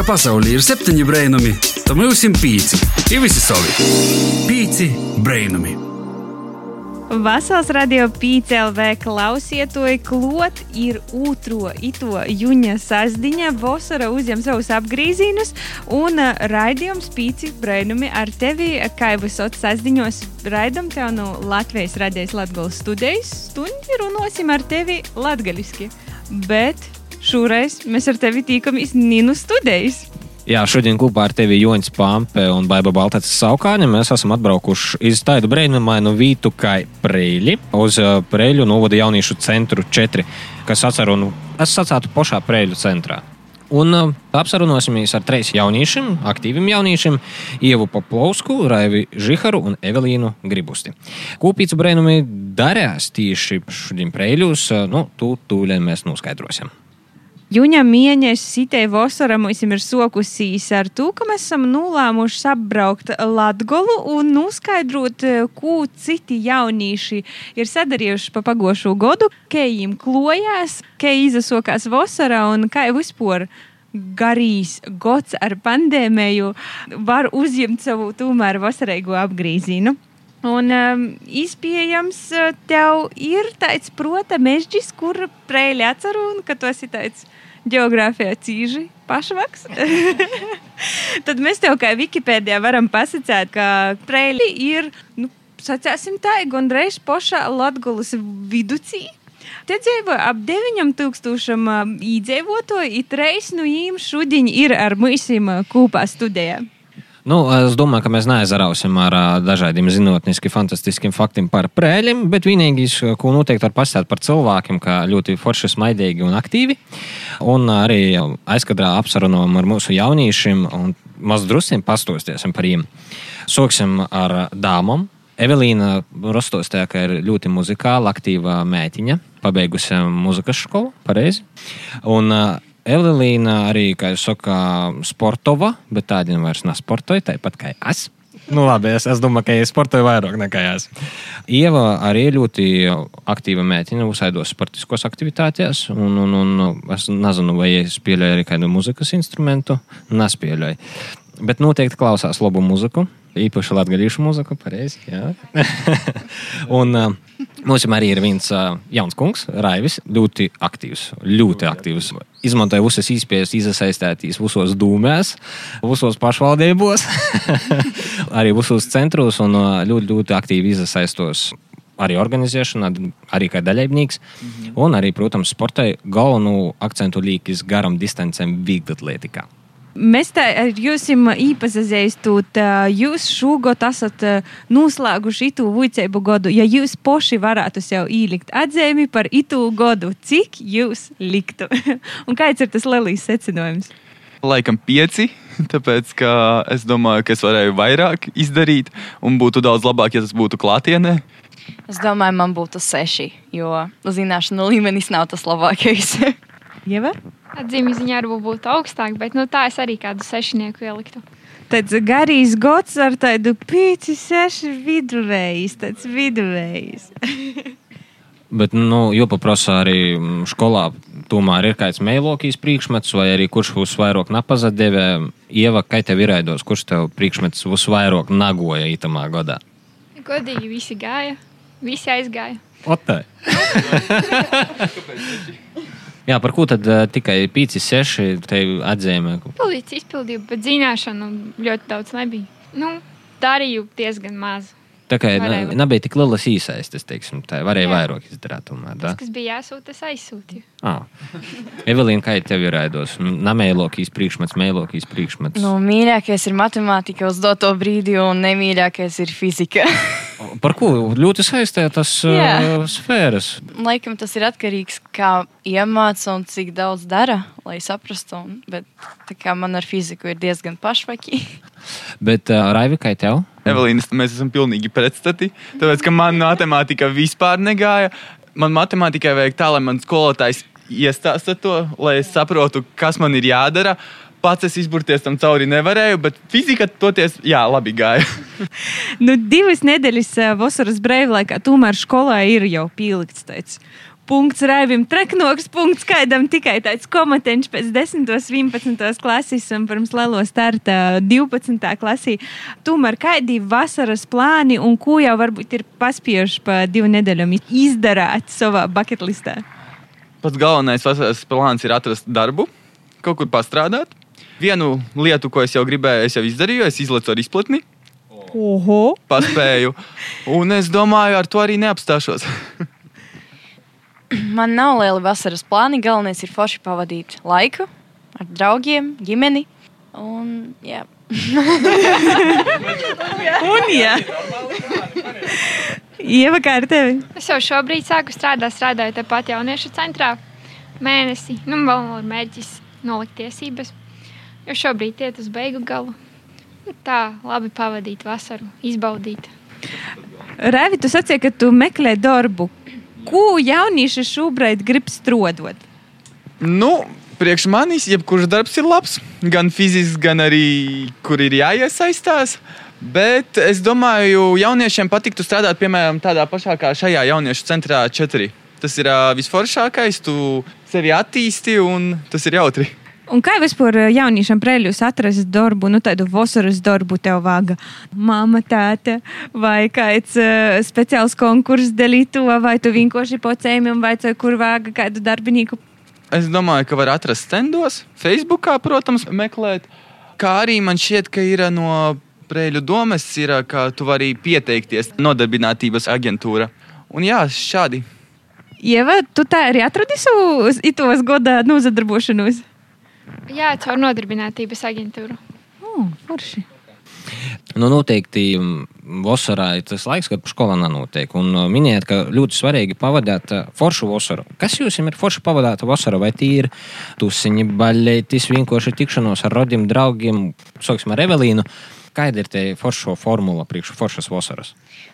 ka pasaulē ir septiņi brainami, tad mums ir pieci. Ir visi savi. Pieci brainami. Vasaras radio PCLV klausiet, to klot ir otro ito juņa sasdiņa, Vosara uzņem savus apgrīzīnus un uh, raidījums pīci brainumi ar tevi, kā jau esot sasdiņos, raidam tev no Latvijas radijas Latgolas studijas, stundi runosim ar tevi latgaliski. Bet šoreiz mēs ar tevi tīkamies Ninu studijas. Jā, šodien kopā ar tevi Joņš Pampe un Baiba Baltācis Saukāņa mēs esam atbraukuši iz tādu brīnumainu vītu kā Preļi uz uh, Preļu novada jauniešu centru 4, kas atceru, es sacātu pošā Preļu centrā. Un uh, apsarunosimies ar trīs jauniešiem, aktīviem jauniešiem - Ievu Poplovsku, Raivi Žiharu un Evelīnu Gribusti. Kūpīts brēnumi darās tieši šodien Preļus, uh, nu, tu tūlēn mēs noskaidrosim. Juņa mieņas sitei vasara mums ir sokusīs ar to, ka mēs esam nolēmuši apbraukt Latgolu un noskaidrot, ko citi jaunieši ir sadarījuši pa pagošo godu, viņiem klojās, kā izasokās vasara un kā vispār garīs gods ar pandēmiju var uzņemt savu tomēr vasarīgo apgrīzīnu. Un um, izpējams, tev ir tāds, protams, mežģis, kur prēļi atceru, un ka tu esi tāds geogrāfijā cīži pašvaks. Tad mēs tev kā Wikipēdijā varam pasakāt, ka prēļi ir, nu, sacēsim tā, gandrīz pošā Latgulas viducī. Te dzīvo ap 9000 iedzīvotāju, it reis no viņiem šodien ir ar mums kopā studējā. Nu, es domāju, ka mēs neaizrausim ar dažādiem zinātniski fantastiskiem faktiem par prēļiem, bet vienīgais, ko noteikti var pastāstīt par cilvēkiem, kā ļoti forši, smaidīgi un aktīvi. Un arī aizkadrā apsarunājam ar mūsu jauniešiem un maz druskiem pastostiesim par viņiem. Sāksim ar dāmām. Evelīna Rostostē, ka ir ļoti muzikāla, aktīva mētiņa, pabeigusi muzikas skolu, pareizi. Un Evelīna arī, kā jau saka, sportova, bet tāda vairs nesportoja, tāpat kā es. Nu, labi, es, es domāju, ka es sportoju vairāk nekā es. Ieva arī ļoti aktīva mēģina uzsaidos sportiskos aktivitātēs, un, un, un es nezinu, vai es pieļauju arī kādu muzikas instrumentu. Nespēļauju. Bet noteikti klausās labu muziku. Īpaši latviešu mūziku, pareizi. un uh, mums arī ir viens uh, jauns kungs, Raivis, ļoti aktīvs. Ļoti aktīvs. Izmantoja visas iespējas, iesaistīties visos dūmēs, visos pašvaldībos, arī visos centros un uh, ļoti, ļoti aktīvi iesaistos arī organizēšanā, arī kā daļādnieks. Mm -hmm. Un arī, protams, sportai galveno akcentu līkis garam distancēm vieglatlētikā. Mēs tā ar jums īpazīstot, jūs šogad esat noslēguši itu vicēbu gadu. Ja jūs poši varētu sev ielikt atzīmi par itu gadu, cik jūs liktu? Un kāds ir tas lielais secinājums? Laikam pieci, tāpēc ka es domāju, ka es varēju vairāk izdarīt un būtu daudz labāk, ja tas būtu klātienē. Es domāju, man būtu seši, jo zināšanu līmenis nav tas labākais. Ieva? Atzīmju ziņā varbūt būtu augstāk, bet nu, tā es arī kādu sešnieku ieliktu. Tāds garīgs gods ar tādu pīci, seši viduvējs, tāds viduvējs. Bet, nu, joprojām arī skolā tomēr ir kāds mēlokīs priekšmets, vai arī kurš būs vairāk napazadevē. Ieva, kā tev ir aidos, kurš tev priekšmets būs vairāk nagoja itamā gadā? Godīgi visi gāja, visi aizgāja. Otē. Jā, par ko tad uh, tikai 5, 6 atzīmē? Policija izpildīja, bet zināšanu ļoti daudz nebija. Nu, darīju diezgan maz. Tā kā Varēja. nebija tik liela īsaistes, teiksim, tā varēja Jā. vairāk izdarīt. Tas, kas bija jāsūta, es aizsūtīju. Ah. Evelīna, kā tev ir raidos? Namēlokīs priekšmets, mēlokīs priekšmets. Nu, mīļākais ir matemātika uz doto brīdi, un nemīļākais ir fizika. Par ko ļoti saistītas uh, sfēras? Laikam tas ir atkarīgs no kā iemācās un cik daudz dara, lai saprastu. Un, bet kā man ar fiziku ir diezgan pašvaki. bet uh, Raivi, kā tev? Evelīna, mēs esam pilnīgi pretstati. Tāpēc, ka man matemātika vispār negāja. Man matemātikai vajag tā, lai man skolotājs iestāsta to, lai es saprotu, kas man ir jādara. Pats es izburties tam cauri nevarēju, bet fizika toties, jā, labi gāja. nu, divas nedēļas vasaras brīvlaikā tomēr skolā ir jau pielikts tāds punkts Raivim, treknoks punkts kaidam tikai tāds komatenčs pēc 10. 11. klases un pirms lielo starta 12. klasī. Tomēr kādi vasaras plāni un ko jau varbūt ir paspiejuši pa divu nedēļu izdarāt savā bucketlistā? Pats galvenais vasaras plāns ir atrast darbu, kaut kur pastrādāt. Vienu lietu, ko es jau gribēju, es jau izdarīju, es izlecu ar izplatni. Oho! Paspēju. Un es domāju, ar to arī neapstāšos. Man nav liela vasaras plāni. Galvenais ir forši pavadīt laiku ar draugiem, ģimeni. Un, jā. Un, jā. Ieva, kā ar tevi? Es jau šobrīd sāku strādāt, strādāju tepat jauniešu centrā. Mēnesi, nu, vēl ir mēģis nolikt tiesības. Jo šobrīd iet uz beigu galu. Nu, tā, labi pavadīt vasaru, izbaudīt. Rēvi, tu sacīki, ka tu meklē darbu. Ko jaunieši šobrīd grib strodot? Nu, priekš manis jebkurš darbs ir labs. Gan fizisks, gan arī kur ir jāiesaistās. Bet es domāju, jauniešiem patiktu strādāt piemēram tādā pašā kā šajā jauniešu centrā 4. Tas ir visforšākais, tu sevi attīsti un tas ir jautri. Un kā vispār jauniešiem prēļus atrast darbu, nu tādu vasaras darbu tev vāga? Māma, tēta vai kāds uh, speciāls konkurss delīto, vai tu vienkārši po cēmiem vai kur vāga kādu darbinieku? Es domāju, ka var atrast stendos, Facebookā, protams, meklēt. Kā arī man šķiet, ka ir no Prēļu domas, ir, ka tu vari pieteikties nodarbinātības aģentūra. Un jā, šādi. Ieva, tu tā arī atradi savu itos godā nozadarbošanos? Jā, caur nodarbinātības aģentūru. Oh, forši. Nu, noteikti vasarā ir tas laiks, kad skolā nenotiek. Un minējāt, ka ļoti svarīgi pavadīt foršu vasaru. Kas jums ir forši pavadīta vasara? Vai tī ir tusiņi, baļķis, vienkārši tikšanos ar rodiem, draugiem, sāksim ar Evelīnu? Kāda ir tā forša formula priekš foršas vasaras?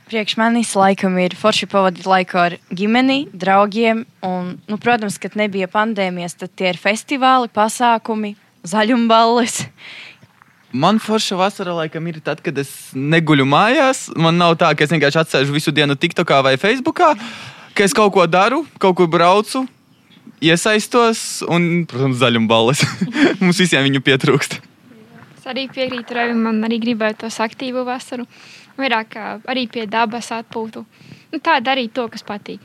Priekš manis laikam ir forši pavadīt laiku ar ģimeni, draugiem. Un, nu, protams, kad nebija pandēmijas, tad tie ir festivāli, pasākumi, zaļumballes. Man forša vasara laikam ir tad, kad es neguļu mājās. Man nav tā, ka es vienkārši atsēžu visu dienu TikTokā vai Facebookā, ka es kaut ko daru, kaut kur braucu, iesaistos un, protams, zaļumballes. Mums visiem viņu pietrūkst. Es arī piekrītu Revim, man arī gribētu tos aktīvu vasaru. Vairāk arī pie dabas atpūtu. Nu, tā darīt to, kas patīk.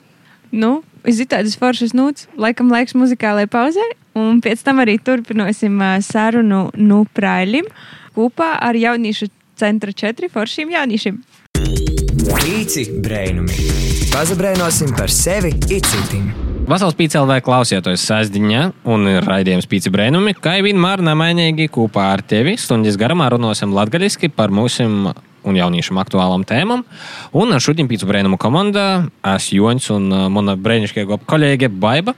Nu, tādas foršas nūts, laikam laiks muzikālajai pauzē, un pēc tam arī turpināsim sarunu nu prailim kopā ar jauniešu centra četri foršiem jauniešiem. Pīci brēnumi. Pazabrēnosim par sevi itcitim. Vasals pīcēlvē klausieties sēždiņā un ir raidījums pīci brēnumi, kā vienmēr nemainīgi kopā ar tevi stundas garumā runāsim latgaļiski par mūsu un jauniešiem aktuālām tēmām. Un šodien pīci brēnumu komandā es Joņš un mana brēnišķīga kolēģe Baiba.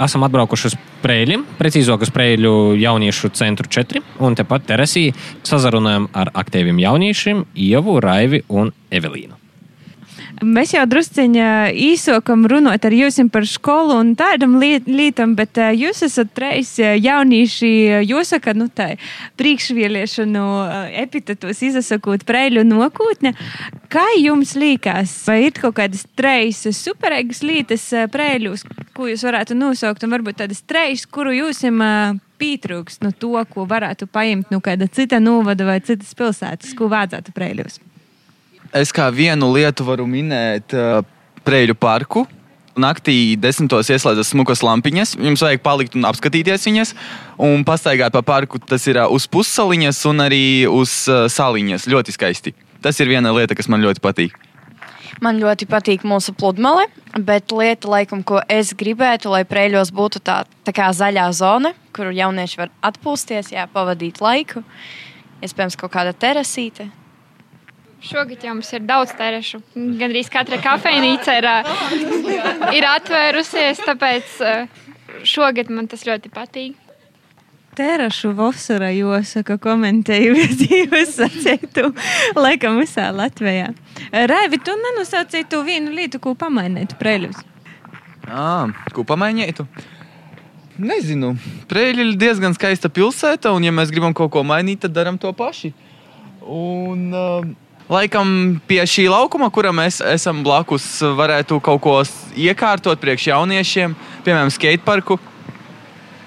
Esam atbraukuši uz Prēļiem, precīzāk uz Prēļu jauniešu centru 4, un tepat terasī sazarunājam ar aktīviem jauniešiem Ievu, Raivi un Evelīnu. Mēs jau drusciņā īsokam runāt ar jums par skolu un tādam liet, lietam, bet jūs esat treis jaunieši, jūs sakat, nu tā, priekšvieliešanu epitetos izsakot preļu nokūtne. Kā jums liekas, vai ir kaut kādas treis superīgas lietas preļus, ko jūs varētu nosaukt, un varbūt tādas treis, kuru jūs esam uh, pietrūkst no to, ko varētu paņemt no kāda cita novada vai citas pilsētas, ko vajadzētu preļus? Es kā vienu lietu varu minēt uh, Preļu parku. Naktī desmitos ieslēdzas smukas lampiņas. Jums vajag palikt un apskatīties viņas. Un pastaigāt pa parku. Tas ir uh, uz pussaliņas un arī uz uh, saliņas. Ļoti skaisti. Tas ir viena lieta, kas man ļoti patīk. Man ļoti patīk mūsu pludmale, bet lieta, laikam, ko es gribētu, lai prēļos būtu tā, tā kā zaļā zona, kur jaunieši var atpūsties, jā, pavadīt laiku. Iespējams, kaut kāda terasīte, Šogad jau mums ir daudz terešu. Gan arī katra kafejnīca ir, ir atvērusies, tāpēc šogad man tas ļoti patīk. Terašu vasara, jo saka, komentēju, jūs sacītu, laikam, visā Latvijā. Raivi, tu nenosaucītu vienu lietu, ko pamainītu preļus. À, ko pamainītu? Nezinu. Preļi ir diezgan skaista pilsēta, un, ja mēs gribam kaut ko mainīt, tad darām to paši. Un, uh, laikam pie šī laukuma, kuram mēs esam blakus, varētu kaut ko iekārtot priekš jauniešiem, piemēram, skateparku.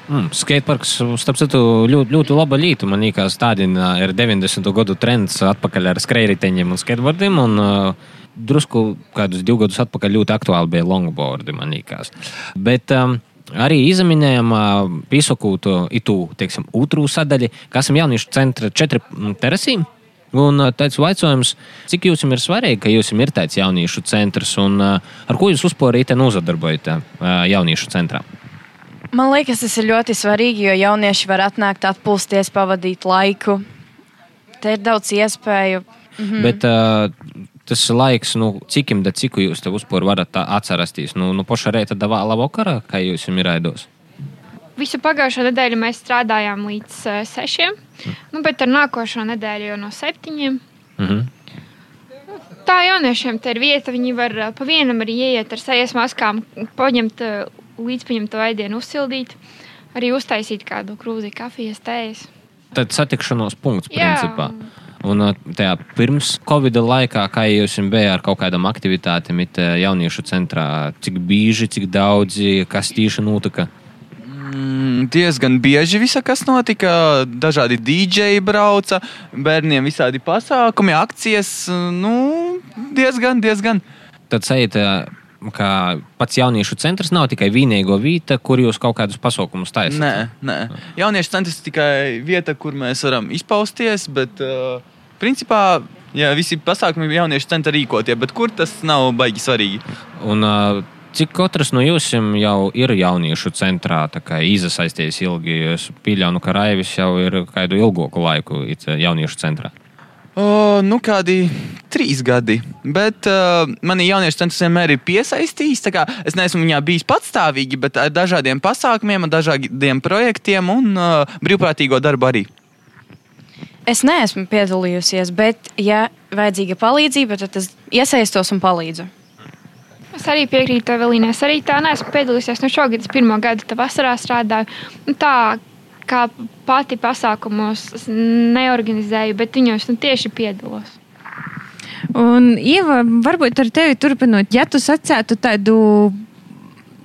Mm, Skateparks, starp citu, ļoti, ļoti laba lieta. Man liekas, tāda ir 90. gadu trends atpakaļ ar skrejriteņiem un skateboardiem. Un, uh, drusku kādus divus gadus atpakaļ ļoti aktuāli bija longboardi, man liekas. Bet um, arī izminējām uh, piesakūtu itu, teiksim, otru sadaļu, kas ir jauniešu centra četri terasīm. Un tāds jautājums, cik jums ir svarīgi, ka jums ir tāds jauniešu centrs un ar ko jūs uzporīte nozadarbojaties jauniešu centrā? Man liekas, tas ir ļoti svarīgi, jo jaunieši var atnākt, atpūsties, pavadīt laiku. Te ir daudz iespēju. Mhm. Bet uh, tas laiks, nu, cik im da ciku jūs te uzpūri varat atcerasties? Nu, nu poša reita da vēla vakarā, kā jūs jums ir aidos? Visu pagājušo nedēļu mēs strādājām līdz uh, sešiem, nu, bet ar nākošo nedēļu jau no septiņiem. Mhm. Tā jauniešiem te ir vieta, viņi var uh, pa vienam arī ieiet ar sejas maskām, paņemt uh, līdzpaņemt to ēdienu, uzsildīt, arī uztaisīt kādu krūzi kafijas, tējas. Tad satikšanos punkts, Jā. principā. Un uh, tajā pirms Covid laikā, kā jūs bijāt ar kaut kādām aktivitātēm, it jauniešu centrā, cik bieži, cik daudzi, kas tieši notika? Mm, diezgan bieži visa, kas notika. Dažādi dīdžeji brauca, bērniem visādi pasākumi, akcijas. Nu, diezgan, diezgan. Tad sajūta, ka pats jauniešu centrs nav tikai vienīgo vieta, kur jūs kaut kādus pasaukumus taisāt. Nē, nē. Jauniešu centrs ir tikai vieta, kur mēs varam izpausties, bet uh, principā. Jā, visi pasākumi jauniešu centra rīkotie, bet kur tas nav baigi svarīgi. Un, uh, cik katrs no jums jau ir jauniešu centrā iesaistījies ilgi? Es pieļauju, ka Raivis jau ir kādu ilgāku laiku it jauniešu centrā. O, nu, kādi trīs gadi. Bet uh, mani jauniešu centrs vienmēr ir piesaistījis. tā kā Es neesmu viņā bijis patstāvīgi, bet ar dažādiem pasākumiem, ar dažādiem projektiem un uh, brīvprātīgo darbu arī. Es neesmu piedalījusies, bet, ja vajadzīga palīdzība, tad es iesaistos un palīdzu. Es arī piekrītu Evelīnai. Es arī tā neesmu piedalījusies. Nu, šogad es pirmo gadu tā vasarā strādāju. Nu, tā kā pati pasākumos neorganizēju, bet viņos nu, tieši piedalos. Un, Ieva, varbūt ar tevi turpinot, ja tu sacētu tādu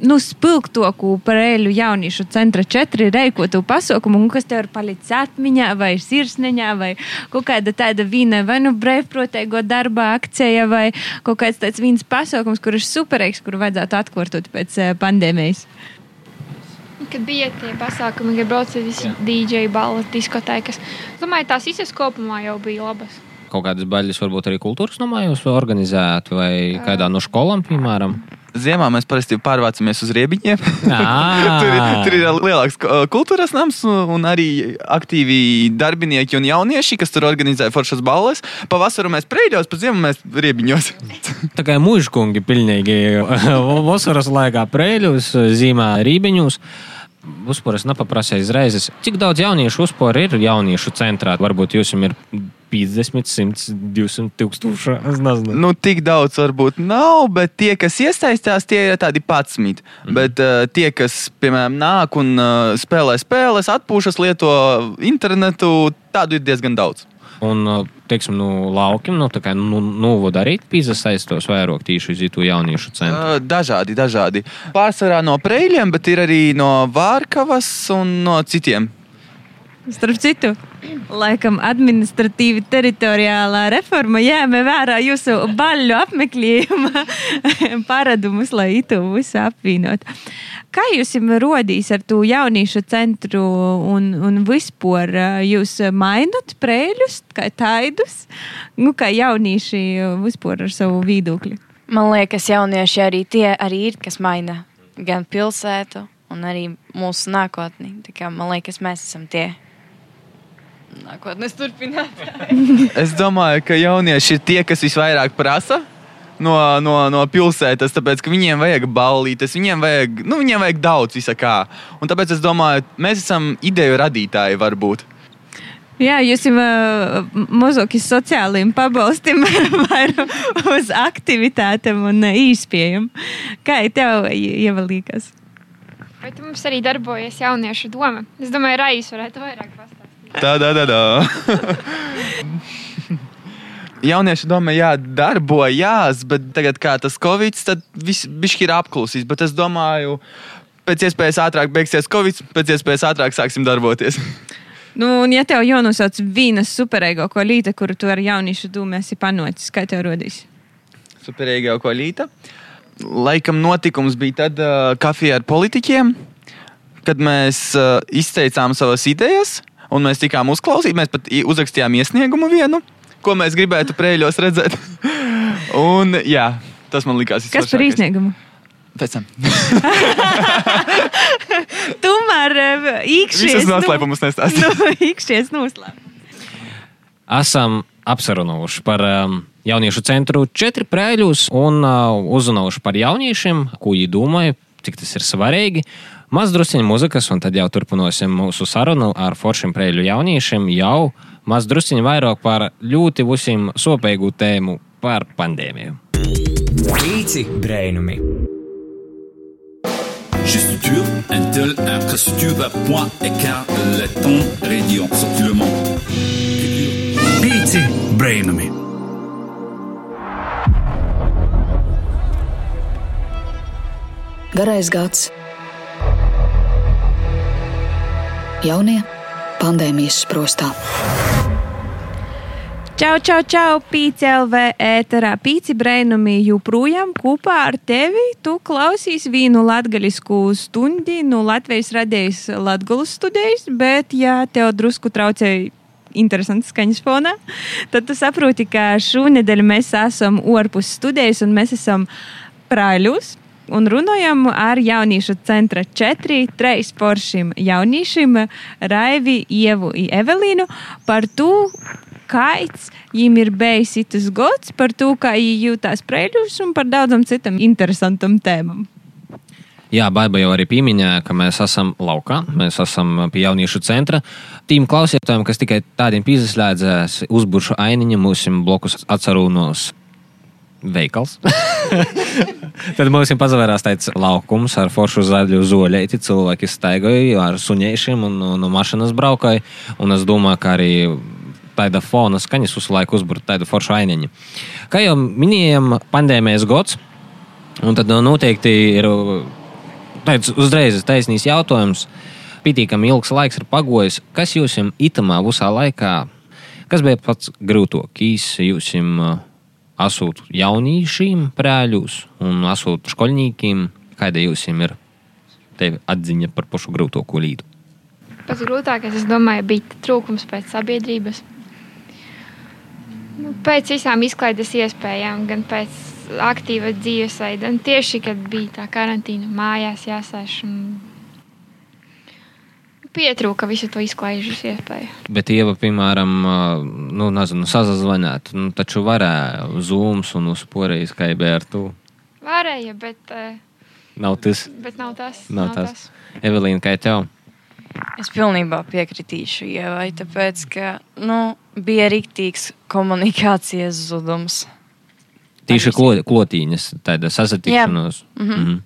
nu, spilgtāku par eļu jauniešu centra četri reikotu pasaukumu, un kas tev ir palicis atmiņā, vai sirsniņā, vai kaut kāda tāda vīna, vai nu brīvprātīgo darba akcija, vai kaut kāds tāds viens pasaukums, kur ir superīgs, kuru vajadzētu atkārtot pēc eh, pandēmijas. Kad bija tie pasākumi, kad brauca visi DJ balvas, diskotēkas, es domāju, tās visas kopumā jau bija labas. Kaut kādas baļas, varbūt arī kultūras namā jūs organizējat, vai kādā no skolām, piemēram. Ziemā mēs parasti pārvācamies uz riebiņiem. Tur, ir, tur ir lielāks kultūras nams un arī aktīvi darbinieki un jaunieši, kas tur organizē foršas balles. Pavasaru mēs preļos, pa ziemu mēs riebiņos. Tā kā mūžkungi pilnīgi vasaras laikā prēļus, zīmē rībiņus. Uzporas nepaprasīja izreizes. Cik daudz jauniešu uzpora ir jauniešu centrā? Varbūt jums ir 50, 100, 200 tūkstoši. Es nezinu. Nu, tik daudz varbūt nav, bet tie, kas iesaistās, tie ir tādi patsmīgi. Mm. Bet uh, tie, kas, piemēram, nāk un uh, spēlē spēles, atpūšas, lieto internetu, tādu ir diezgan daudz. Un, teiksim, nu, laukiem, nu, tā kā nu, nu vada arī piesaistos vairāk tīši uz to jauniešu centru. Dažādi, dažādi. Pārsvarā no preļiem, bet ir arī no Vārkavas un no citiem. Starp citu, laikam, administratīvi teritoriālā reforma ņēma vērā jūsu baļu apmeklējuma paradumus, lai itu visu apvienot. Kā jūs rodīs ar to jauniešu centru un, un vispār jūs mainat prēļus, kā taidus, nu, kā jaunieši vispār ar savu viedokli? Man liekas, jaunieši arī tie arī ir, kas maina gan pilsētu, gan arī mūsu nākotni. Man liekas, mēs esam tie. Nākotnes turpinātāji. Es domāju, ka jaunieši ir tie, kas visvairāk prasa. No, no, no pilsētas, tāpēc ka viņiem vajag ballītes, viņiem vajag, nu, viņiem vajag daudz visā. Un tāpēc es domāju, mēs esam ideju radītāji varbūt. Jā, jūs jau uh, mazāk uz sociālajiem pabalstiem, vairāk uz aktivitātēm un uh, īspējām. Kā tev ievalīgas? Bet mums arī darbojas jauniešu doma. Es domāju, Raisa varētu vairāk pastāstīt. Tā, tā, tā. tā. jaunieši domā, jā, darbojās, bet tagad, kā tas Covid, tad viss ir apklusīs. Bet es domāju, pēc iespējas ātrāk beigsies Covid, pēc iespējas ātrāk sāksim darboties. Nu, un, ja tev jānosauc viena superīga kolīte, kuru tu ar jauniešu dūmu esi panocis, kā tev rodīs? Superīga kolīte. Laikam notikums bija tad uh, kafija ar politiķiem, kad mēs uh, izteicām savas idejas, un mēs tikām uzklausīti. Mēs pat uzrakstījām iesniegumu vienu, ko mēs gribētu prēļos redzēt. un, jā, tas man likās Kas par īsniegumu? Pēc tam. Tomēr īkšķis. Visas noslēpumus nestāstīju. Nu, īkšķis noslēpums. Esam apsarunojuši par um, jauniešu centru četri prēļus un uh, uzzinājuši par jauniešiem, ko viņi domāja, cik tas ir svarīgi. Mazdrusciņa muzikas, un tad jau turpināsim mūsu sarunu ar foršiem prēļu jauniešiem. Jau mazdrusciņa vairāk par ļoti visiem sopīgu tēmu par pandēmiju. Pīci brēnumi. Gestuture, Intel, infrastructure, point, écart, latin, radiant, sortilement. Pīci brainami. Garais gads. Jaunie pandēmijas sprostā. Čau, čau, čau, Pīci LV ēterā. Pīci brainumi joprojām kopā ar tevi. Tu klausīs vienu latgaļisku stundi no Latvijas radējas latgaļas studijas, bet, ja tev drusku traucēja interesants skaņas fonā, tad tu saproti, ka šonadēļ mēs esam ārpus studijas un mēs esam prāļus. Un runājam ar jauniešu centra četri, trīs poršiem jauniešiem, Raivi, Ievu un Evelīnu par to, kāds viņiem ir bijis šis gads, par to, kā viņi jūtas prēļus un par daudzam citam interesantam tēmam. Jā, Baiba jau arī pieminēja, ka mēs esam laukā, mēs esam pie jauniešu centra. Tīm klausītājiem, kas tikai tādiem pīzeslēdzēs, uzburšu ainiņu mūsim blokus atcerūnos veikals. Tad mums pazavērās tāds laukums ar foršu zaļu zoļēti. Cilvēki staigāja ar suņēšiem un no mašīnas braukāja. Un es domāju, ka arī tāda fona skaņas uz laiku uzbūrt tādu foršu ainiņu. Kā jau minējām, pandēmijas gads. Un tad nu, noteikti ir tāds uzreiz taisnīs jautājums. Pietiekami ilgs laiks ir pagojis. Kas jums itamā visā laikā, kas bija pats grūtākais jums asūt jaunīšiem prēļus un asūt školņīkiem? Kāda jums ir tevi atziņa par pašu grūtāko līdu? Pats grūtākais, es domāju, bija trūkums pēc sabiedrības. Nu, pēc visām izklaides iespējām, gan pēc aktīva dzīvesveida. Un tieši kad bija tā karantīna, mājās jāsēž. Un... Pietrūka visu to izklaides iespēju. Bet, ja, piemēram, nu, nezinu, sazvanīt, nu, taču varēja uz Zooms un uz porejas, bija ar to. Varēja, bet, Nav tas. bet nav tas. Nav tas. Evelīna, kā tev? Es pilnībā piekritīšu Ievai, tāpēc, ka nu, bija rīktīgs komunikācijas zudums. Tīši klo- klotīņas, tāda sasatikšanos. Mhm. Mhm.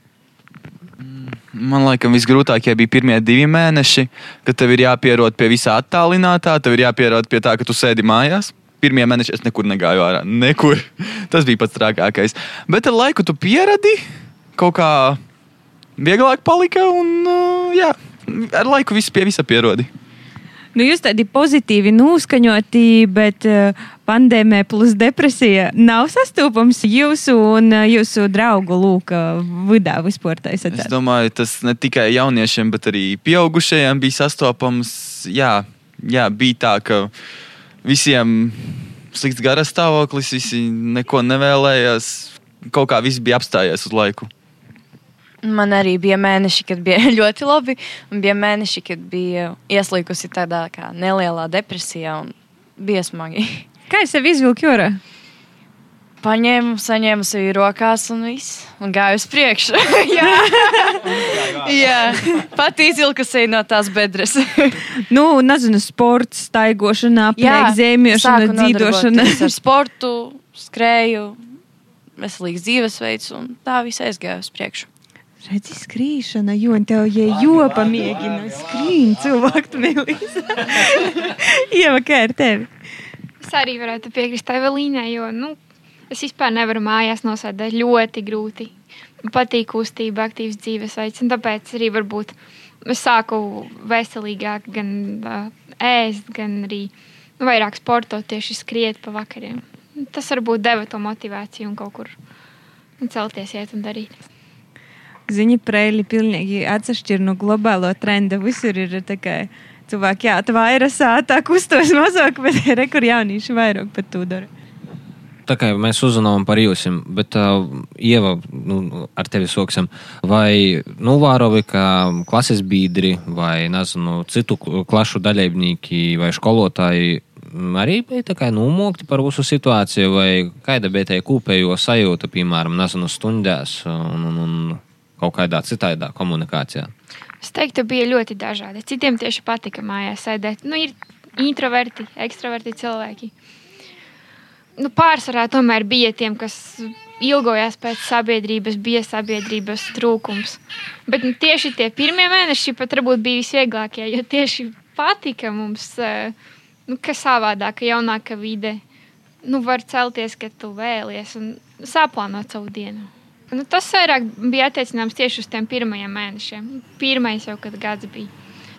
Man liekas, visgrūtākie bija pirmie divi mēneši, kad tev ir jāpierod pie visā attālinātā, tev ir jāpierod pie tā, ka tu sēdi mājās. Pirmie mēneši es nekur negāju ārā. Nekur. Tas bija pats trakākais. Bet ar laiku tu pieradi, kaut kā vieglāk palika, un uh, jā, ar laiku viss pie visa pierodi. Nu, jūs tādi pozitīvi noskaņoti, bet uh, pandēmija plus depresija nav sastopams jūsu un uh, jūsu draugu lūka vidā vispār. Es domāju, tas ne tikai jauniešiem, bet arī pieaugušajiem bija sastopams. Jā, jā bija tā, ka visiem slikts garas stāvoklis, visi neko nevēlējās. Kaut kā viss bija apstājies uz laiku. Man arī bija mēneši, kad bija ļoti labi, un bija mēneši, kad bija ieslīgusi tādā kā nelielā depresijā, un bija smagi. Kā es sev izvilku jūrā? Paņēmu, saņēmu sevi rokās un viss, un gāju uz priekšu. jā, jā. pat izvilku sevi no tās bedres. Nu, nezinu, sports, staigošana, sāku dzīvošana. Ar sportu, skrēju, veselīgs dzīvesveids, un tā viss aizgāja uz priekšu. Redzi, skrīšana, jo tev jau jopa mēģina skrīt cilvēku melīs. Ieva, kā ar tevi? Es arī varētu piekrist Evelīnai, jo nu, es vispār nevaru mājās nosēdēt ļoti grūti. Patīk kustība, aktīvs dzīvesveids, un tāpēc arī varbūt es sāku veselīgāk gan uh, ēst, gan arī nu, vairāk sportot, tieši skriet pa vakariem. Tas varbūt deva to motivāciju un kaut kur celties, iet un darīt. Ziņa preili pilnīgi atšķir no globālo trenda. Visur ir tā kā cilvēki, jā, tā kustos mazāk, bet ir kur jaunieši vairāk pat to dara. Tā kā mēs uzzinājām par jums, bet uh, Ieva, nu, ar tevi sāksim. Vai Nuvārovi, kā klases biedri, vai nezinu, citu klašu dalībnieki vai skolotāji arī bija tā kā nomokti par jūsu situāciju, vai kāda bija tā kopējo sajūta, piemēram, nezinu, stundās un, un, un kaut kādā citādā komunikācijā? Es teiktu, bija ļoti dažādi. Citiem tieši patika mājās sēdēt. Nu, ir introverti, ekstraverti cilvēki nu, pārsvarā tomēr bija tiem, kas ilgojās pēc sabiedrības, bija sabiedrības trūkums. Bet nu, tieši tie pirmie mēneši pat varbūt bija visvieglākie, jo tieši patika mums, eh, nu, ka savādāka, jaunāka vide. Nu, var celties, kad tu vēlies un saplānot savu dienu. Nu, tas vairāk bija attiecināms tieši uz tiem pirmajiem mēnešiem. Pirmais jau, kad gads bija.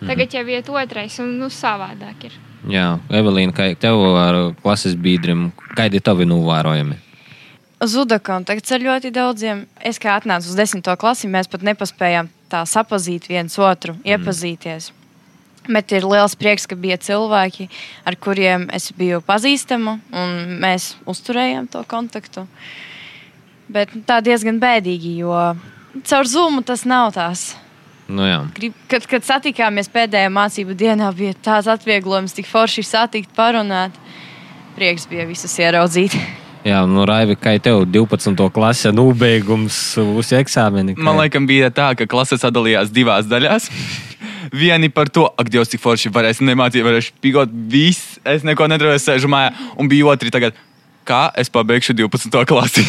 Tagad jau iet otrais, un nu, savādāk ir. Jā, Evelīna, kā tev ar klases biedriem, kādi ir tavi novērojumi? Uz Udakonu tagad ar ļoti daudziem. Es kā atnācu uz desmito klasi, mēs pat nepaspējām tā sapazīt viens otru, mm. iepazīties. Bet ir liels prieks, ka bija cilvēki, ar kuriem es biju pazīstama, un mēs uzturējām to kontaktu. Bet tā diezgan bēdīgi, jo caur zūmu tas nav tās Nu, jā. Kad, kad satikāmies pēdējā mācību dienā, bija tāds atvieglojums, tik forši satikt, parunāt. Prieks bija visus ieraudzīt. Jā, nu, Raivi, kā tev 12. klase nobeigums uz eksāmeni? Kā? Man liekas, bija tā, ka klase sadalījās divās daļās. Vieni par to, ak, Dievs, cik forši varēs nemācīt, varēšu pigot visu. Es neko nedarīju, es sēžu mājā. Un bija otri tagad, kā es pabeigšu 12. klasi.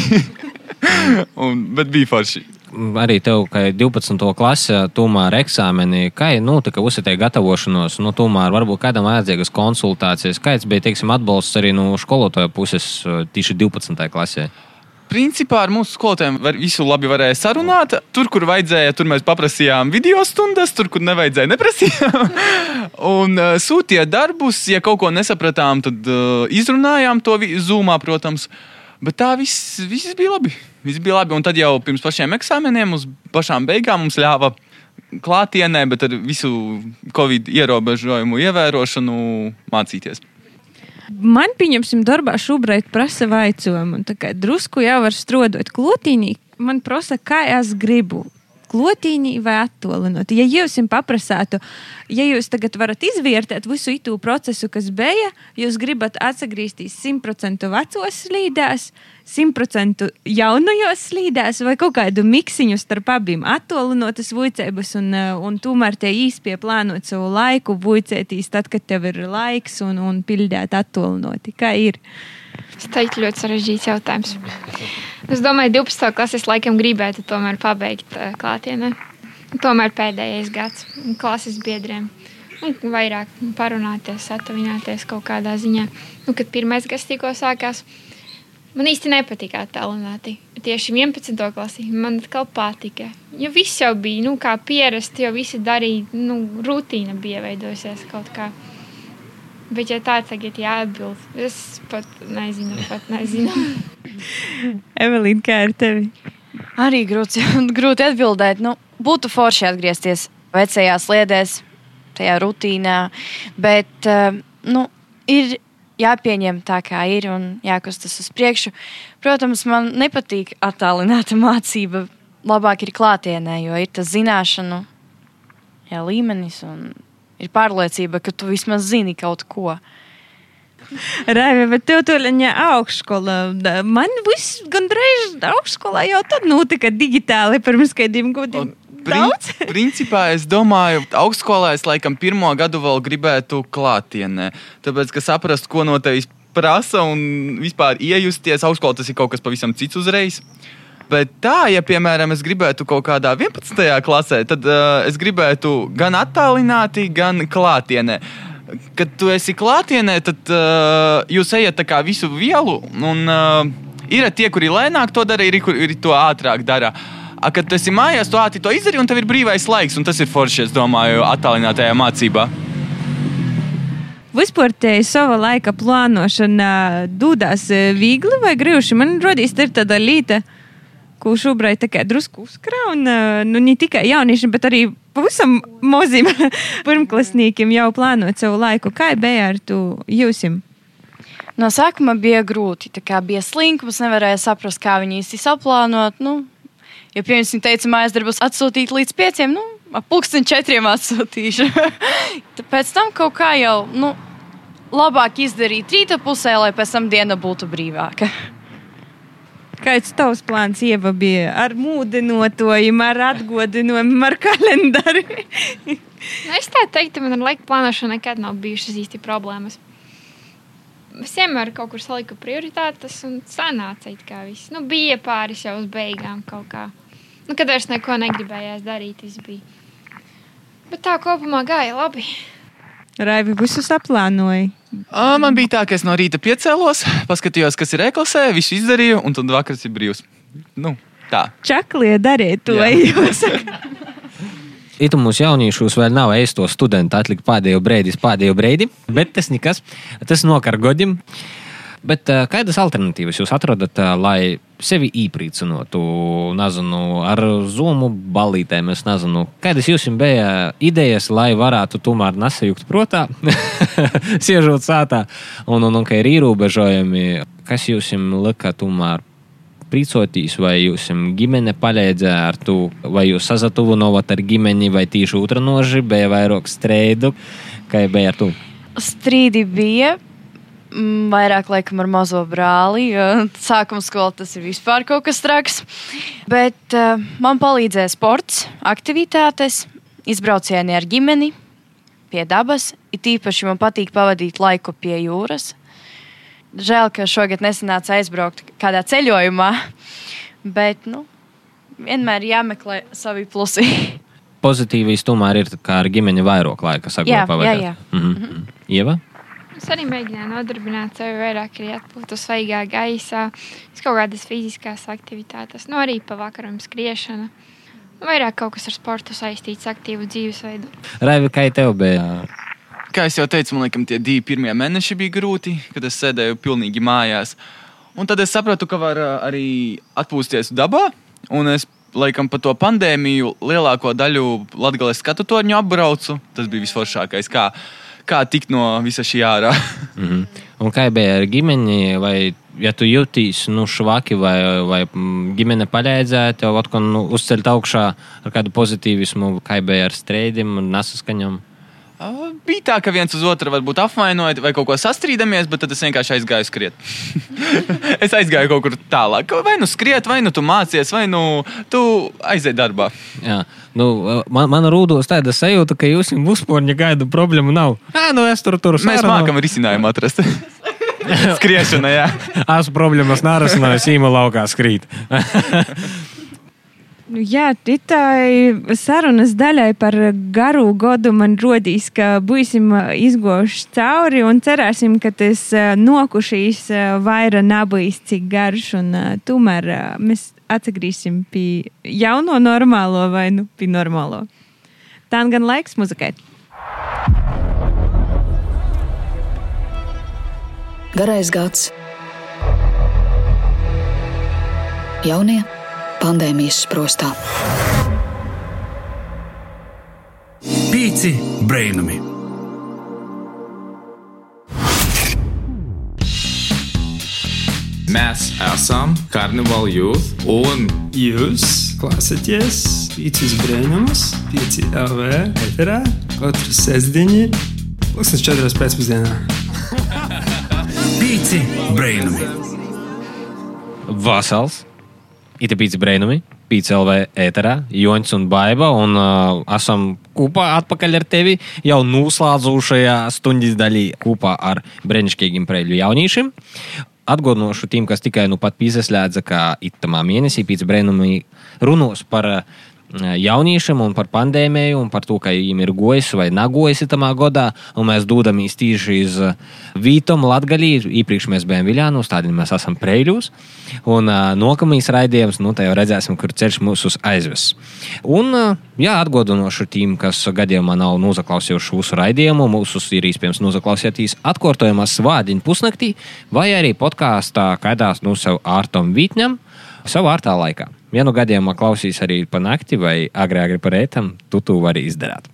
un, bet bija forši arī tev, ka 12. klasē, tomēr eksāmenī, kā notika nu, uzsitē gatavošanos, nu, tomēr varbūt kādam vajadzīgas konsultācijas, kāds bija, teiksim, atbalsts arī no skolotāja puses tieši 12. klasē? Principā ar mūsu skolotājiem var, visu labi varēja sarunāt. Tur, kur vajadzēja, tur mēs paprasījām video stundas, tur, kur nevajadzēja, neprasījām. un uh, sūtīja darbus, ja kaut ko nesapratām, tad uh, izrunājām to zūmā, protams. Bet tā viss, viss bija labi viss bija labi. Un tad jau pirms pašiem eksāmeniem, uz pašām beigām mums ļāva klātienē, bet ar visu covid ierobežojumu ievērošanu mācīties. Man, pieņemsim, darbā šobrīd prasa vaicojumu. Drusku jau var strādāt klotīnī. Man prasa, kā es gribu klotīņi vai attālinot. Ja jūs jums paprasātu, ja jūs tagad varat izvērtēt visu itu procesu, kas bija, jūs gribat atgriezties 100% vecos slīdēs, 100% jaunajos slīdēs vai kaut kādu miksiņu starp abiem attālinotas vuicības un, eh, un tomēr tie īspēja plānot savu laiku, vuicētīs tad, kad tev ir laiks un, un pildīt attālinoti. Kā ir? Tas teiktu ļoti sarežģīts jautājums. Es domāju, 12. klases laikam gribētu tomēr pabeigt uh, klātienē. Tomēr pēdējais gads klases biedriem. Un vairāk parunāties, atavināties kaut kādā ziņā. Nu, kad pirmais gads tikko sākās, man īsti nepatika attālināti. Tieši 11. klasī man atkal patika. Jo viss jau bija nu, kā pierasts, jo visi darīja, nu, rutīna bija veidojusies kaut kādā. Bet, ja tā tagad jāatbild, es pat nezinu. Pat nezinu. Evelīna, kā ar tevi? Arī grūti, grūti atbildēt. Nu, būtu forši atgriezties vecajās sliedēs, tajā rutīnā. Bet uh, nu, ir jāpieņem tā, kā ir un jākustas uz priekšu. Protams, man nepatīk attālināta mācība. Labāk ir klātienē, jo ir tas zināšanu jā, līmenis un ir pārliecība, ka tu vismaz zini kaut ko. Raivi, bet tev tur ir augšskola. Man viss gandrīz augšskolā jau tad notika digitāli pirms kādiem gadiem. Daudz? Principā es domāju, augstskolā es laikam pirmo gadu vēl gribētu klātienē. Tāpēc, ka saprast, ko no tevis prasa un vispār iejusties augstskolā, tas ir kaut kas pavisam cits uzreiz. Bet tā, ja, piemēram, es gribētu kaut kādā 11. klasē, tad uh, es gribētu gan attālināti, gan klātienē. kad tu esi klātienē, tad uh, jūs ejat tā visu vielu. Un, uh, ir tie, kuri lēnāk to dara, ir kuri to ātrāk dara. A, kad tu esi mājās, tu ātri to izdari, un tev ir brīvais laiks. Tas ir forši, es domāju, attālinātajā mācībā. Vispār te sava laika plānošana dūdās viegli vai grūti. Man rodīs, ir tāda līta, ko šobrīd drusku uzkrauna. Nu, ne tikai jauniešiem, bet arī pavisam maziem pirmklasniekiem jau plānot savu laiku. Kā bija ar to jūsim? No sākuma bija grūti. Bija slinkums, nevarēja saprast, kā viņi īsti saplānot. Nu, ja, piemēram, teica, mājas darbus atsūtīt līdz pieciem, nu, ap pulksten četriem atsūtīšu. Pēc tam kaut kā jau nu, labāk izdarīt rīta pusē, lai pēc tam diena būtu brīvāka. Kāds tavs plāns ieva bija ar mūdinotojumu, ar atgodinājumu, ar kalendāru? nu, es tā teiktu, man ar laika plānošanu nekad nav bijušas īsti problēmas. Es vienmēr kaut kur saliku prioritātes un sanāca it kā viss. Nu, bija pāris jau uz beigām kaut kā. Nu, kad vairs neko negribējās darīt, viss bija. Bet tā kopumā gāja labi. Raivi visu saplānoja. Man bija tā, ka es no rīta piecēlos, paskatījos, kas ir e-klasē, visu izdarīju, un tad vakars ir brīvs. Nu, tā. Čaklie dariet to, jūs. Itu mūsu jauniešus vēl nav es to studentu atlikt pēdējo brīdi, pēdējo brīdi, bet tas nekas, tas nokar godim. Bet kādas alternatīvas jūs atrodat, lai sevi īpriecinātu, nezinu, ar zūmu balītēm, es nezinu, kādas jums bija idejas, lai varētu tomēr nesajukt protā, siežot sātā, un, un, un ka ir ierobežojumi, kas jums lika tomēr priecotīs, vai jūs ģimene palīdzēja ar to, vai jūs sazatuvinājāt ar ģimeni, vai tīši otranoži bija vairāk streidu, kā bija ar to? Strīdi bija, vairāk laikam ar mazo brāli. Sākuma skolā tas ir vispār kaut kas traks. Bet uh, man palīdzēja sports, aktivitātes, izbraucieni ar ģimeni, pie dabas. It īpaši man patīk pavadīt laiku pie jūras. Žēl, ka šogad nesanāca aizbraukt kādā ceļojumā, bet nu, vienmēr jāmeklē savi plusi. Pozitīvīs tomēr ir, kā ar ģimeni vairāk laika saglabāt. Jā, jā, jā. Mhm. Mm -hmm. Ieva? Es arī mēģināju nodarbināt sevi vairāk, arī atpūtu svaigā gaisā, kaut kādas fiziskās aktivitātes, nu arī pa vakaram skriešana. Vairāk kaut kas ar sportu saistīts, aktīvu dzīvesveidu. Raivi, kā tev bija? Kā jau teicu, man liekas, tie divi pirmie mēneši bija grūti, kad es sēdēju pilnīgi mājās. Un tad es sapratu, ka var arī atpūsties dabā. Un es laikam par to pandēmiju lielāko daļu Latvijas skatu torņu apbraucu. Tas bija visforšākais. Kā kā tikt no visa šī ārā. mm -hmm. Un kā bija ar ģimeni? Vai, ja tu jūties nu, švaki vai, vai mm, ģimene palīdzēja tev atkal nu, uzcelt augšā ar kādu pozitīvismu, kā bija ar streidiem un nesaskaņām? Bija tā, ka viens uz otru varbūt apvainojot vai kaut ko sastrīdamies, bet tad es vienkārši aizgāju skriet. es aizgāju kaut kur tālāk. Vai nu skriet, vai nu tu mācies, vai nu tu aizej darbā. Jā. Nu, man, man rūdos tāda sajūta, ka jūs jums uzsporņa gaida problēmu nav. Jā, nu es tur tur Mēs mākam risinājumu atrast. Skriešana, jā. Es problēmas nārasināju, sīma laukā skrīt. Nu, jā, tai sarunas daļai par garu godu man rodīs, ka būsim izgojuši cauri un cerēsim, ka tas nokušīs vairāk nebūs cik garš. Un, tomēr mēs atgriezīsim pie jauno normālo vai nu pie normālo. Tā gan laiks muzikai. Garais gads. Jaunie pandēmijas sprostā. Pīci brainami! Mēs esam Carnival Youth, un jūs klausāties Pīcis Brēnumus, Pīci LV eterā katru sestdienu, pusnes četras pēcpusdienā. Pīci Brēnumi! Vasals! It ir pīcis brēnumi, pīcis LV ēterā, Joņš un Baiva. Un uh, esam kopā atpakaļ ar tevi jau noslēdzošajā stundas daļā kopā ar brīnišķīgiem preļu jauniešiem. Atgādināšu tiem, kas tikai nu pat piesaistījās, ka itamā mēnesī pēc brēnumi runos par jauniešiem un par pandēmiju, un par to, ka viņiem ir gojas vai nagojas tamā godā. Mēs dodamies tieši uz Vītumu, Latviju. Iepriekš mēs bijām Viljānos, tādēļ mēs esam Preļļos. Un uh, nākamais raidījums, nu, tā jau redzēsim, kur ceļš mūs aizves. Un, uh, jā, atgādinošu tiem, kas gadījumā nav nozaklausījuši mūsu raidījumu, mūsu ir iespējams nozaklausīties atkārtojumā svādiņu pusnaktī vai arī podkāstā, kādās no sev ārtam vītņam, savu ārtā laikā. Ja nu gadījumā klausīs arī pa nakti vai agri, agri par ētam, tu to vari izdarīt.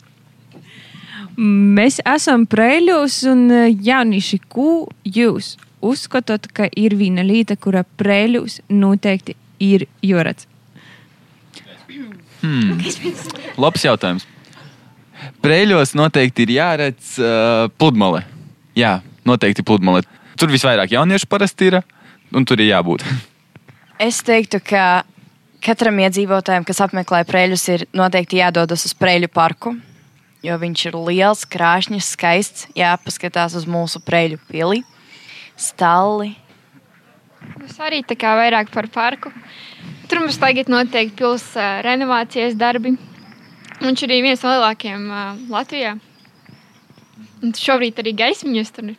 Mēs esam preļos un eh, jaunieši, ko jūs uzskatāt, ka ir viena lieta, kura preļos noteikti ir jūrats? Hmm. Labs jautājums. Preļos noteikti ir jāredz uh, pludmale. Jā, noteikti pludmale. Tur visvairāk jauniešu parasti ir, un tur ir jābūt. Es teiktu, ka katram iedzīvotājam, kas apmeklē preļus, ir noteikti jādodas uz preļu parku. Jo viņš ir liels, krāšņs, skaists. Jāpaskatās uz mūsu preļu pili, stalli. Es arī tā kā vairāk par parku. Tur mums tagad notiek pilsētas renovācijas darbi. Viņš ir viens no lielākajiem uh, Latvijā. Un šobrīd arī gaismiņas tur ir.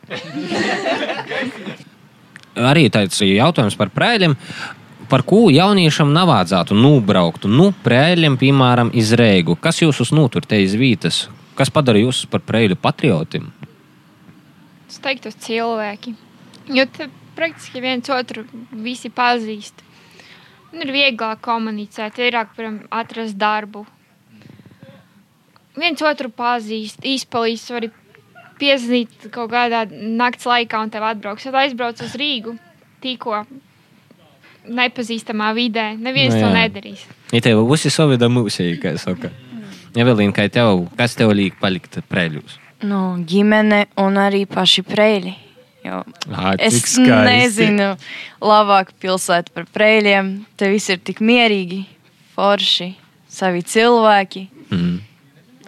Arī tāds jautājums par prēļiem. Par ko jauniešam nav vajadzētu nobraukt? Nu, prēļiem, piemēram, iz Reigu. Kas jūs uznutur te iz vītas? Kas padara jūs par prēļu patriotiem? Es teiktu, cilvēki. Jo te praktiski viens otru visi pazīst. Un ir vieglāk komunicēt, vairāk atrast darbu. Viens otru pazīst, izpalīdz, var piezvanīt kaut kādā nakts laikā un tev atbrauks. Tad aizbrauc uz Rīgu tikko nepazīstamā vidē. Neviens Nu no, to jā. nedarīs. Ja tev būs savida mūzika, kā saka. Evelīna, kā tev, kas tev liek palikt prēļos? Nu, ģimene un arī paši preļi. Jo Ā, es nezinu, labāk pilsētu par preļiem. Te viss ir tik mierīgi, forši, savi cilvēki. Mm.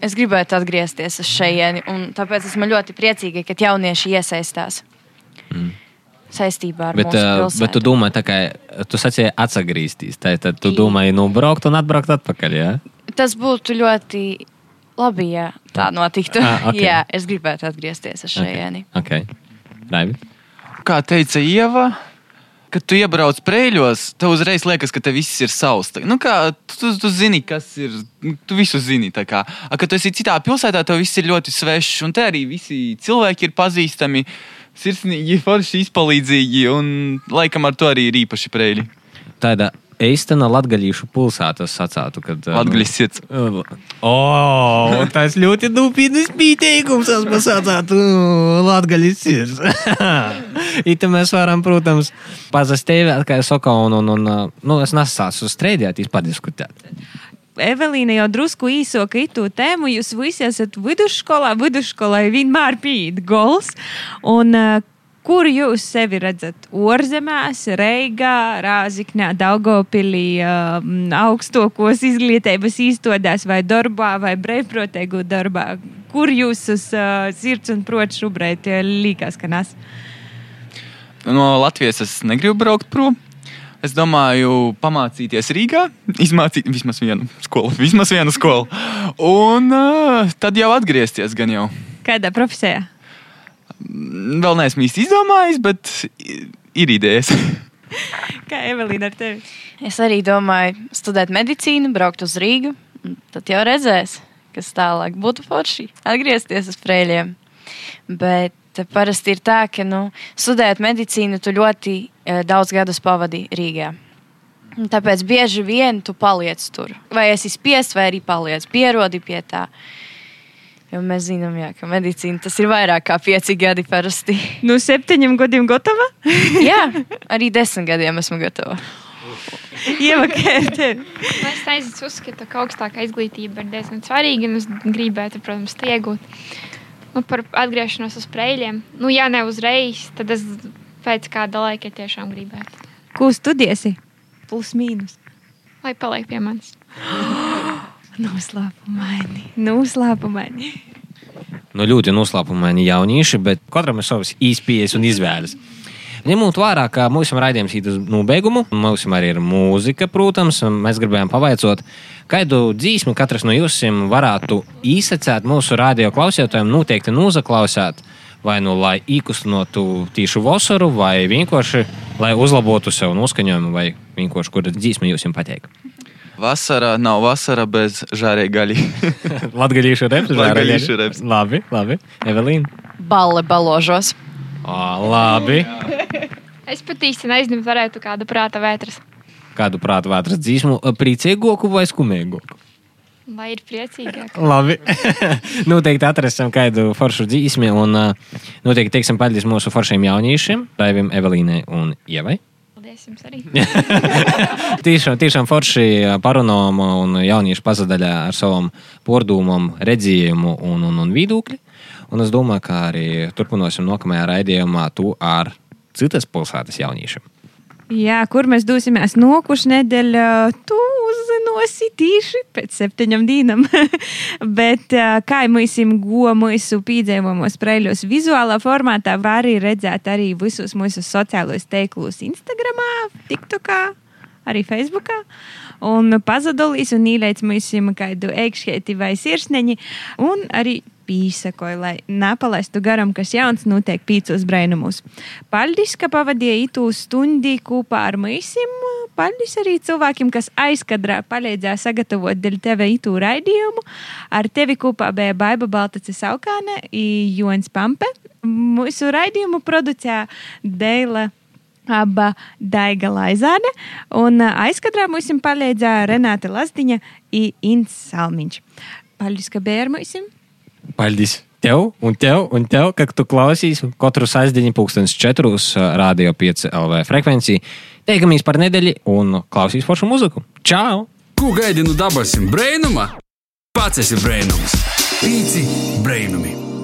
Es gribētu atgriezties uz šejieni, un tāpēc esmu ļoti priecīga, ka jaunieši iesaistās Mm. Saistībā ar Bet, mūsu uh, pilsētu. bet tu domā, tā kā tu sacīji atgriezties, tad tad tu domāji, nu, braukt un atbraukt atpakaļ. Ja? Tas būtu ļoti labi, ja tā notiktu. Ah, ok. Jā, es gribētu atgriezties uz šejieni. Okay. Raivi? Kā teica Ieva, kad tu iebrauc prēļos, tev uzreiz liekas, ka te viss ir savs. Nu, kā, tu, tu zini, kas ir. nu, Tu visu zini. A, Kad tu esi citā pilsētā, tev viss ir ļoti svešs. Un te arī visi cilvēki ir pazīstami, sirsnīgi, forši, izpalīdzīgi. Un laikam ar to arī ir īpaši prēļi. Tāda eistena latgaļīšu pulsēta sacātu, kad... uh, Latgaļas sirds. O, tas ļoti nopietnas pieteikums, tas pasācātu latgaļas sirds. Ita mēs varam, protams, pazastēvēt, kā es saku, un, un, un nu, es nesācu strēdēties, padiskutēt. Evelīna jau drusku īsoka itu tēmu. Jūs visi esat vidusskolā. Vidusskolai vienmēr pīd gols. Un, uh, kur jūs sevi redzat? Orzemēs, Reigā, Rāziknē, Daugopilī, uh, augstākos izglītības īstodēs vai darbā vai brīvprātīgu darbā? Kur jūs uz uh, sirds un prot šobrīd līkās, ka nes? No Latvijas es negribu braukt prom. Es domāju, pamācīties Rīgā, izmācīt vismaz vienu skolu. Vismaz vienu skolu. Un uh, tad jau atgriezties gan jau. Kādā profesijā? Vēl neesmu īsti izdomājis, bet ir idejas. Kā Evelīna ar tevi? Es arī domāju, studēt medicīnu, braukt uz Rīgu. un Tad jau redzēs, kas tālāk būtu forši. Atgriezties uz frēļiem. Bet parasti ir tā, ka nu, studējot medicīnu, tu ļoti eh, daudz gadus pavadi Rīgā. Un Tāpēc bieži vien tu paliec tur. Vai esi spiests, vai arī paliec pierodi pie tā. Jo mēs zinām, jā, ka medicīna tas ir vairāk kā pieci gadi parasti. Nu, septiņiem gadiem gatava? jā, arī desmit gadiem esmu gatava. Ievakēt. Nu, Es uzskatu, ka augstākā izglītība ir diezgan svarīga. un Es gribētu, protams, to iegūt. Nu, par atgriešanos uz spēļiem. Nu, ja ne uzreiz, tad es pēc kāda laika tiešām gribētu. Ko studiesi? Plus mīnus. Lai paliek pie manis. Noslēpumaini. Noslēpumaini. Nu, ļoti noslēpumaini jaunieši, bet katram ir savas īspējas un izvēles. Ņemot vērā, ka mūsu raidījums ir uz nobeigumu, mums arī ir mūzika, protams, un mēs gribējām pavaicot, kādu dzīsmi katrs no jums varētu īsacēt mūsu radio klausītājiem, noteikti nozaklausīt. Vai nu lai īkustinotu tīšu vasaru, vai vienkārši lai uzlabotu sev noskaņojumu, vai vienkārši kura dzīsma jums patīk. Vasara nav vasara bez žārēja gaļi. Latvijas reps, Latgalīšu reps. Labi, labi. Evelīna. Balle baložos. Ā, labi. Es pat īsti nezinu, varētu kādu prāta vētras. Kādu prātu vētras dzīsmu, priecīgāku vai skumīgāku? Lai ir priecīgāk. Labi. noteikti atrasim kādu foršu dzīsmi un noteikti teiksim paldies mūsu foršiem jauniešiem, Raivim, Evelīnai un Ievai. Paldies jums arī. tiešām, tiešām forši parunām un jauniešu pazadaļā ar savam pordūmam, redzījumu un, un, un viedokļi. Un es domāju, ka arī turpināsim nākamajā raidījumā to ar citas pilsētas jauniešiem. Jā, kur mēs dosimies nokušu nedēļu, tu uzzinosi tīši pēc septiņām dienām. Bet kā mēs go mūsu pīdzējumos preļos vizuālā formātā, var arī redzēt arī visus mūsu sociālos teiklus Instagramā, TikTokā, arī Facebookā. Un pazudulīs un īlēts mums kādu eikšķēti vai sirsneņi un arī pīsakoju, lai nepalaistu garam, kas jauns notiek pīcos brainumus. Paldies, ka pavadīja itu stundi kopā ar mīsim. Paldies arī cilvēkiem, kas aizkadrā palīdzēja sagatavot dēļ tevi itu raidījumu. Ar tevi kopā bija Baiba Baltacis Aukāne Jons Pampe. Mūsu raidījumu producēja Deila. Aba Daiga Laizāne un aizkadrā mums palīdzēja Renāte Lazdiņa un Inns Salmiņš. Paldies, ka bija ar mums! Paldies! Tev un tev, un tev, ka tu klausīsi katru sastāvdaļu, pūkstens četrus radio 5 LV frekvenciju. Teikamies par nedēļu un klausīs foršu muziku. Čau! Ko gaidi no dabasim brēnuma? Pats esi brēnums. Pīci brēnumi.